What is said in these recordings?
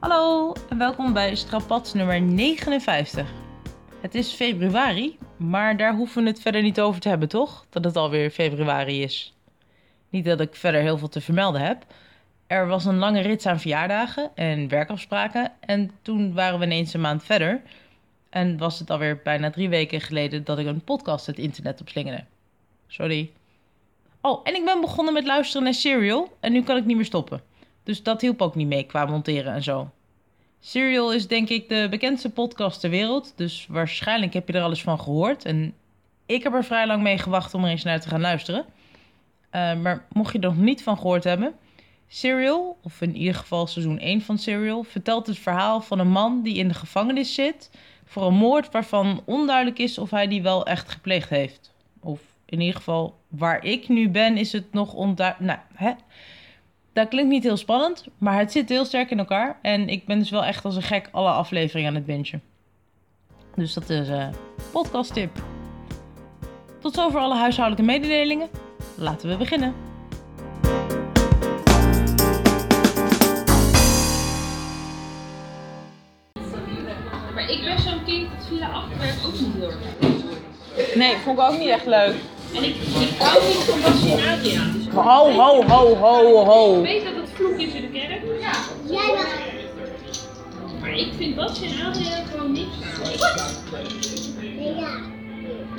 Hallo en welkom bij Strapats nummer 59. Het is februari, maar daar hoeven we het verder niet over te hebben, toch? Dat het alweer februari is. Niet dat ik verder heel veel te vermelden heb. Er was een lange rits aan verjaardagen en werkafspraken en toen waren we ineens een maand verder. En was het alweer bijna drie weken geleden dat ik een podcast het internet op slingerde. Sorry. Oh, en ik ben begonnen met luisteren naar Serial en nu kan ik niet meer stoppen. Dus dat hielp ook niet mee qua monteren en zo. Serial is denk ik de bekendste podcast ter wereld, dus waarschijnlijk heb je er alles van gehoord. En ik heb er vrij lang mee gewacht om er eens naar te gaan luisteren. Uh, maar mocht je er nog niet van gehoord hebben, Serial, of in ieder geval seizoen 1 van Serial, vertelt het verhaal van een man die in de gevangenis zit voor een moord waarvan onduidelijk is of hij die wel echt gepleegd heeft. Of in ieder geval, waar ik nu ben, is het nog onduidelijk. Nou, hè? Dat klinkt niet heel spannend, maar het zit heel sterk in elkaar. En ik ben dus wel echt als een gek alle afleveringen aan het bingen. Dus dat is een uh, podcast tip. Tot zover alle huishoudelijke mededelingen. Laten we beginnen. Ik ben zo'n kind dat via afwerk ook niet heel erg. Nee, vond ik ook niet echt leuk. En ik, ik hou niet van en Adriaan. Dus Ho, ho, ho, ho, ik ho. weet dat het vloek is in de kerk. Ja. Jij mag. Maar ik vind en Adriaan gewoon niks. Ja.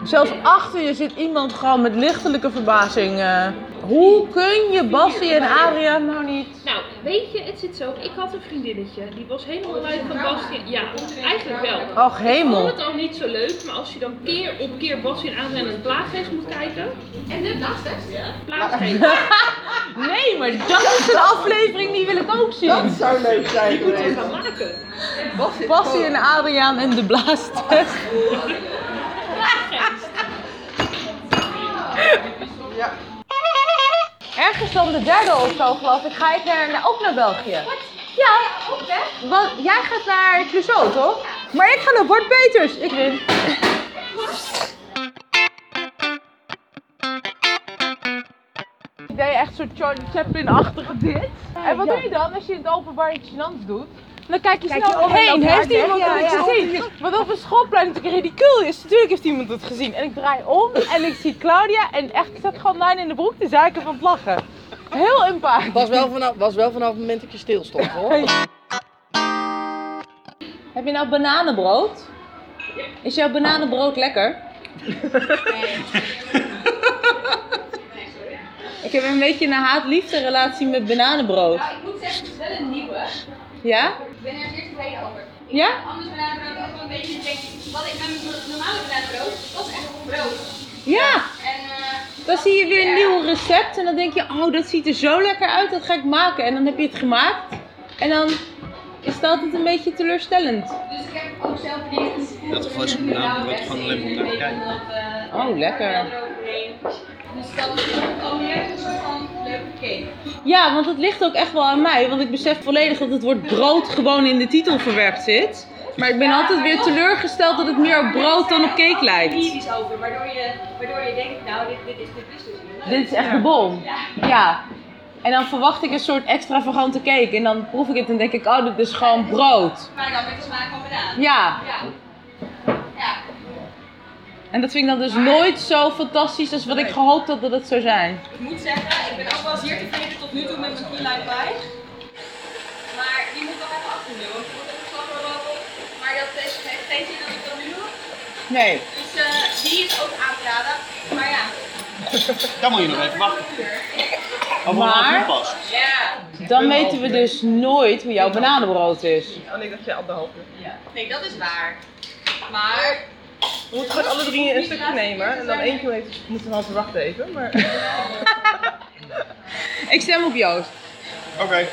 Zelfs achter je zit iemand gewoon met lichtelijke verbazing. eh. hoe kun je Bassie en Adriaan nou niet? Nou, weet je, het zit zo. Ik had een vriendinnetje. Die was helemaal luid van Basje. Ja, eigenlijk wel. Och, Ik hemel. vond het al niet zo leuk, maar als je dan keer op keer Basje en Adriaan het plaaggeest moet kijken. En de plaaggeest? Ja. Plaaggeest. Nee, maar dat is een aflevering die wil ik ook zien. zou leuk zijn Die moeten we gaan maken. Bassie en Adriaan en de blaastest. Ergens dan de derde of zo, geloof ik, ga ik naar, naar- ook naar België. Ja, want jij gaat naar Clouseau, toch? Maar ik ga naar Bart Peters. Ik win. Ik deed echt zo'n Charlie Chaplin-achtige dit. En wat doe je dan als je in het openbaar iets gênants doet? Dan kijk je snel omheen. Heeft iemand het gezien? Wat op een schoolplein natuurlijk ridicuul is. Natuurlijk heeft iemand het gezien. En ik draai om en ik zie Claudia en echt, ik zat gewoon lijn in de broek te zuiken van het lachen. Heel empathisch. Was wel vanaf, was wel vanaf het moment dat je stil stond hoor. Heb je nou bananenbrood? Is jouw bananenbrood lekker? Ik heb een beetje een haat-liefde relatie met bananenbrood. Nou, ik moet zeggen, het is wel een nieuwe. Ja? Ik ben er eerst tevreden over. Ik Ja? Anders bananenbrood ook wel een beetje denk ik, wat ik met mijn normale bananenbrood, dat is echt gewoon brood. Ja! En eh, Dan zie je weer een nieuw recept en dan denk je, oh dat ziet er zo lekker uit, dat ga ik maken. En dan heb je het gemaakt en dan is het altijd een beetje teleurstellend. dus ik heb ook zelf dingen. Dat gewoon zo'n bananenbrood gewoon alleen maar naar kijken. Oh, lekker. Dus dat is een soort van leuke cake. Ja, want het ligt ook echt wel aan mij. Want ik besef volledig dat het woord brood gewoon in de titel verwerkt zit. Maar ik ben altijd weer teleurgesteld dat het meer op brood dan op cake lijkt. Lyrisch over, waardoor je, waardoor je denkt, nou dit, dit, is, dit is dus niet. Dit is echt de bom. Ja. En dan verwacht ik een soort extravagante cake. En dan proef ik het en denk ik, oh, dit is gewoon brood. Maar dan met de smaak van banaan. Ja. En dat vind ik dan dus nooit zo fantastisch als wat ik gehoopt had dat het zou zijn. Ik moet zeggen, ik ben ook wel zeer tevreden tot nu toe met mijn key lime pie. Maar die moet nog even afdoen, want ik moet even slappen. Maar dat is, heeft geen zin dat ik dat nu doe. Nee. Dus eh, die is ook aan te raden. Maar ja, Dan moet je nog even wachten. Maar- ja. Dan weten we dus nooit hoe jouw bananenbrood is. Oh nee, dat je anderhalf uur. Nee, dat is waar. Maar We moeten gewoon alle drie een stukje nemen en dan één keer moeten we half wachten even. Maar... Ik stem op Joost. Oké.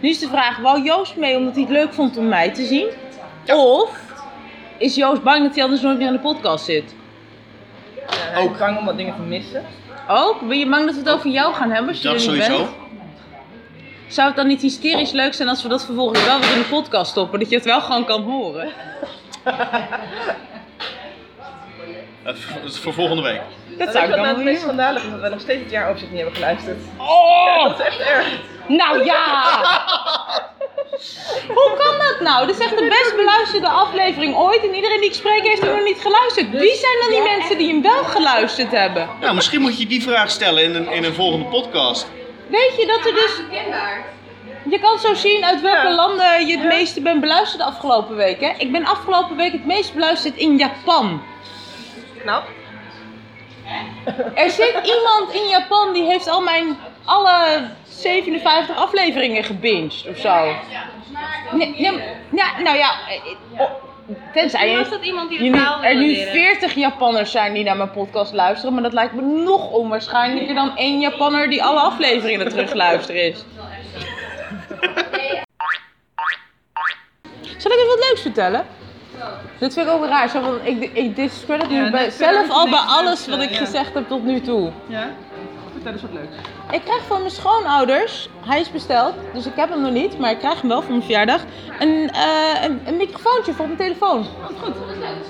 Nu is de vraag, wou Joost mee omdat hij het leuk vond om mij te zien? Of is Joost bang dat hij anders nooit meer in de podcast zit? Ja, hij is bang om wat dingen te missen. Ook? Ben je bang dat we het over jou gaan hebben als je Dat er niet sowieso. bent? Zou het dan niet hysterisch leuk zijn als we dat vervolgens wel weer in de podcast stoppen? Dat je het wel gewoon kan horen? Dat is- dat is voor volgende week. Dat Ik zou ik dan het wel het meest schandalig dat we nog steeds het jaaroverzicht niet hebben geluisterd. Oh! Dat is echt erg. Nou ja! Hoe kan dat nou? Dit is echt de best beluisterde aflevering ooit en iedereen die ik spreek heeft hem nog niet geluisterd. Wie zijn dan die mensen die hem wel geluisterd hebben? Nou, misschien moet je die vraag stellen in een, in een volgende podcast. Weet je dat er dus... Je kan zo zien uit welke landen je het meeste bent beluisterd de afgelopen week. Hè? Ik ben afgelopen week het meest beluisterd in Japan. Knap. Er zit iemand in Japan die heeft al mijn alle 57 afleveringen gebinged of zo. Nee, nou ja, eh, oh, tenzij Was je, dat iemand die er nu leren? 40 Japanners zijn die naar mijn podcast luisteren, maar dat lijkt me nog onwaarschijnlijker dan één Japanner die alle afleveringen terugluisteren is. Zal ik even wat leuks vertellen? Dit vind ik ook raar. Zo ik, ik discredit nu Ja, bij, dit zelf ik al bij alles wat ik ja. gezegd heb tot nu toe. Ja? Vertel eens wat leuks. Ik krijg van mijn schoonouders, hij is besteld, dus ik heb hem nog niet, maar ik krijg hem wel voor mijn verjaardag, een, eh, een, een microfoontje voor mijn telefoon. goed.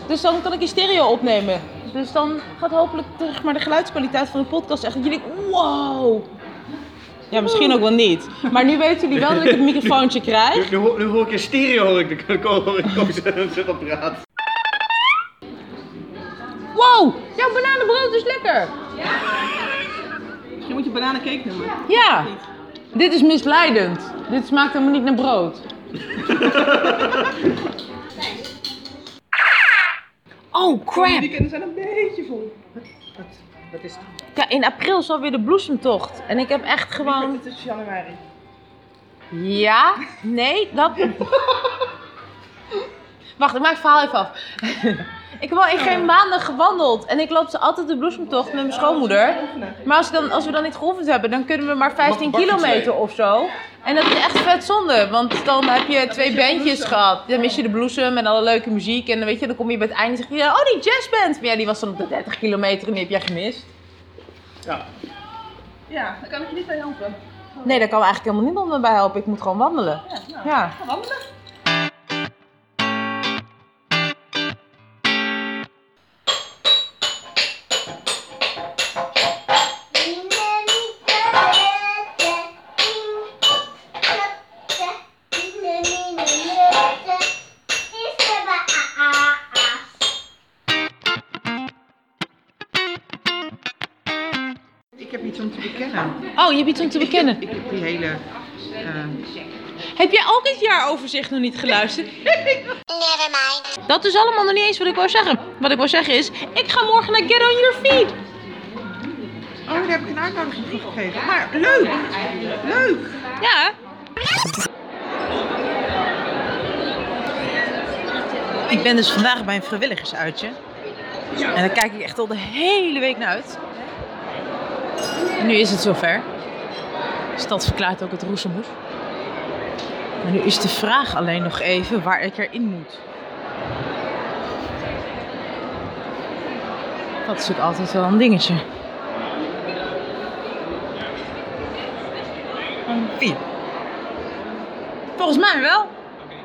Dus dan kan ik in stereo opnemen. Dus dan gaat hopelijk zeg maar, de geluidskwaliteit van de podcast echt dat denkt, wow. Ja, misschien ook wel niet. Maar nu weten jullie wel dat ik het microfoontje krijg. Nu, nu, hoor- nu hoor ik in stereo hoor ik de praat. Wow, jouw bananenbrood is lekker. Misschien moet je bananencake noemen. Ja, dit is misleidend. Dit smaakt helemaal niet naar brood. Oh, De crap. weekenden zijn een beetje vol. Wat, wat, wat is het? Ja, in april is alweer de bloesemtocht. En ik heb echt gewoon... Het is januari. Ja? Nee? Dat... Wacht, ik maak het verhaal even af. Ik heb al in geen maanden gewandeld. En ik loop ze altijd de bloesemtocht met mijn schoonmoeder. Maar als, ik dan, als we dan niet geoefend hebben, dan kunnen we maar 15 Mag- mag kilometer of zo. En dat is echt vet zonde. Want dan heb je twee bandjes gehad. Dan mis je de bloesem en alle leuke muziek. En dan, weet je, dan kom je bij het einde en zeg je... Oh, die jazzband! Maar ja, die was dan op de 30 kilometer en die heb jij gemist. Ja. Ja, daar kan ik je niet bij helpen. Nee, daar kan eigenlijk helemaal niemand me bij helpen. Ik moet gewoon wandelen. Ja, nou, Ja. wandelen. Ik heb iets om te bekennen. Oh, je hebt iets om te bekennen. Ik heb die hele... eh, Heb jij ook het jaaroverzicht nog niet geluisterd? Dat is allemaal nog niet eens wat ik wou zeggen. Wat ik wou zeggen is, ik ga morgen naar Get On Your Feet. Oh, daar heb ik een uitnodiging voor gekregen. Maar leuk! Leuk! Ja. Ik ben dus vandaag bij een vrijwilligersuitje. En daar kijk ik echt al de hele week naar uit. En nu is het zover. De stad verklaart ook het roezemoes. Maar nu is de vraag alleen nog even waar ik erin moet. Dat is natuurlijk altijd wel een dingetje. Vier. Volgens mij wel.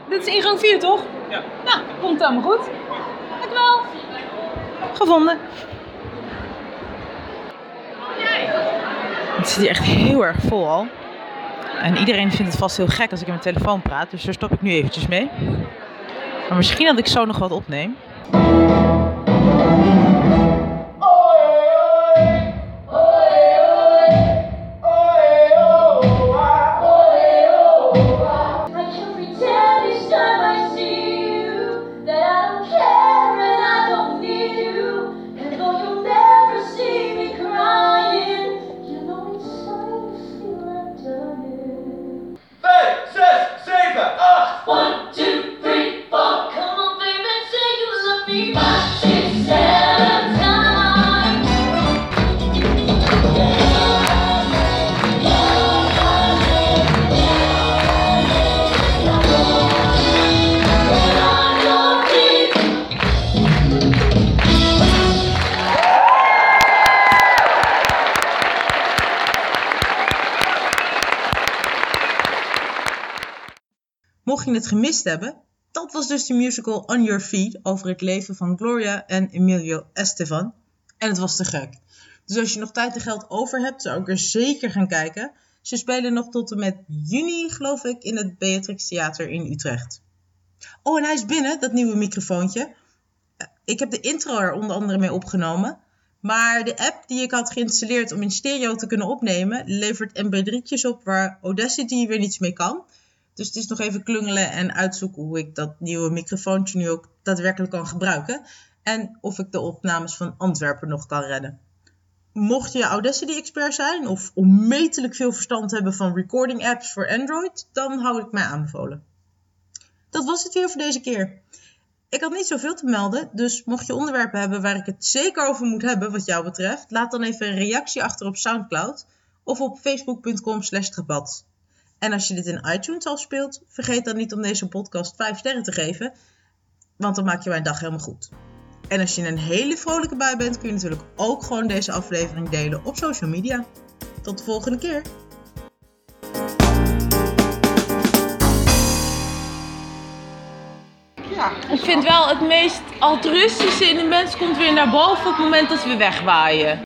Dit is ingang 4, toch? Ja. Nou, komt helemaal goed. Dankjewel. Gevonden. Het zit hier echt heel erg vol al. En iedereen vindt het vast heel gek als ik in mijn telefoon praat. Dus daar stop ik nu eventjes mee. Maar misschien dat ik zo nog wat opneem. Mocht je het gemist hebben, dat was dus de musical On Your Feet over het leven van Gloria en Emilio Estefan. En het was te gek. Dus als je nog tijd en geld over hebt, zou ik er zeker gaan kijken. Ze spelen nog tot en met juni, geloof ik, in het Beatrix Theater in Utrecht. Oh, en hij is binnen, dat nieuwe microfoontje. Eh, Ik heb de intro er onder andere mee opgenomen. Maar de app die ik had geïnstalleerd om in stereo te kunnen opnemen, levert mp3'tjes op waar Audacity weer niets mee kan. Dus het is nog even klungelen en uitzoeken hoe ik dat nieuwe microfoontje nu ook daadwerkelijk kan gebruiken. En of ik de opnames van Antwerpen nog kan redden. Mocht je Audacity-expert zijn of onmetelijk veel verstand hebben van recording apps voor Android, dan hou ik mij aanbevolen. Dat was het weer voor deze keer. Ik had niet zoveel te melden, dus mocht je onderwerpen hebben waar ik het zeker over moet hebben wat jou betreft, laat dan even een reactie achter op Soundcloud of op facebook.com slash. En als je dit in iTunes al speelt, vergeet dan niet om deze podcast 5 sterren te geven, want dan maak je mijn dag helemaal goed. En als je in een hele vrolijke bui bent, kun je natuurlijk ook gewoon deze aflevering delen op social media. Tot de volgende keer! Ik vind wel het meest altruïstische in de mens komt weer naar boven op het moment dat we wegwaaien.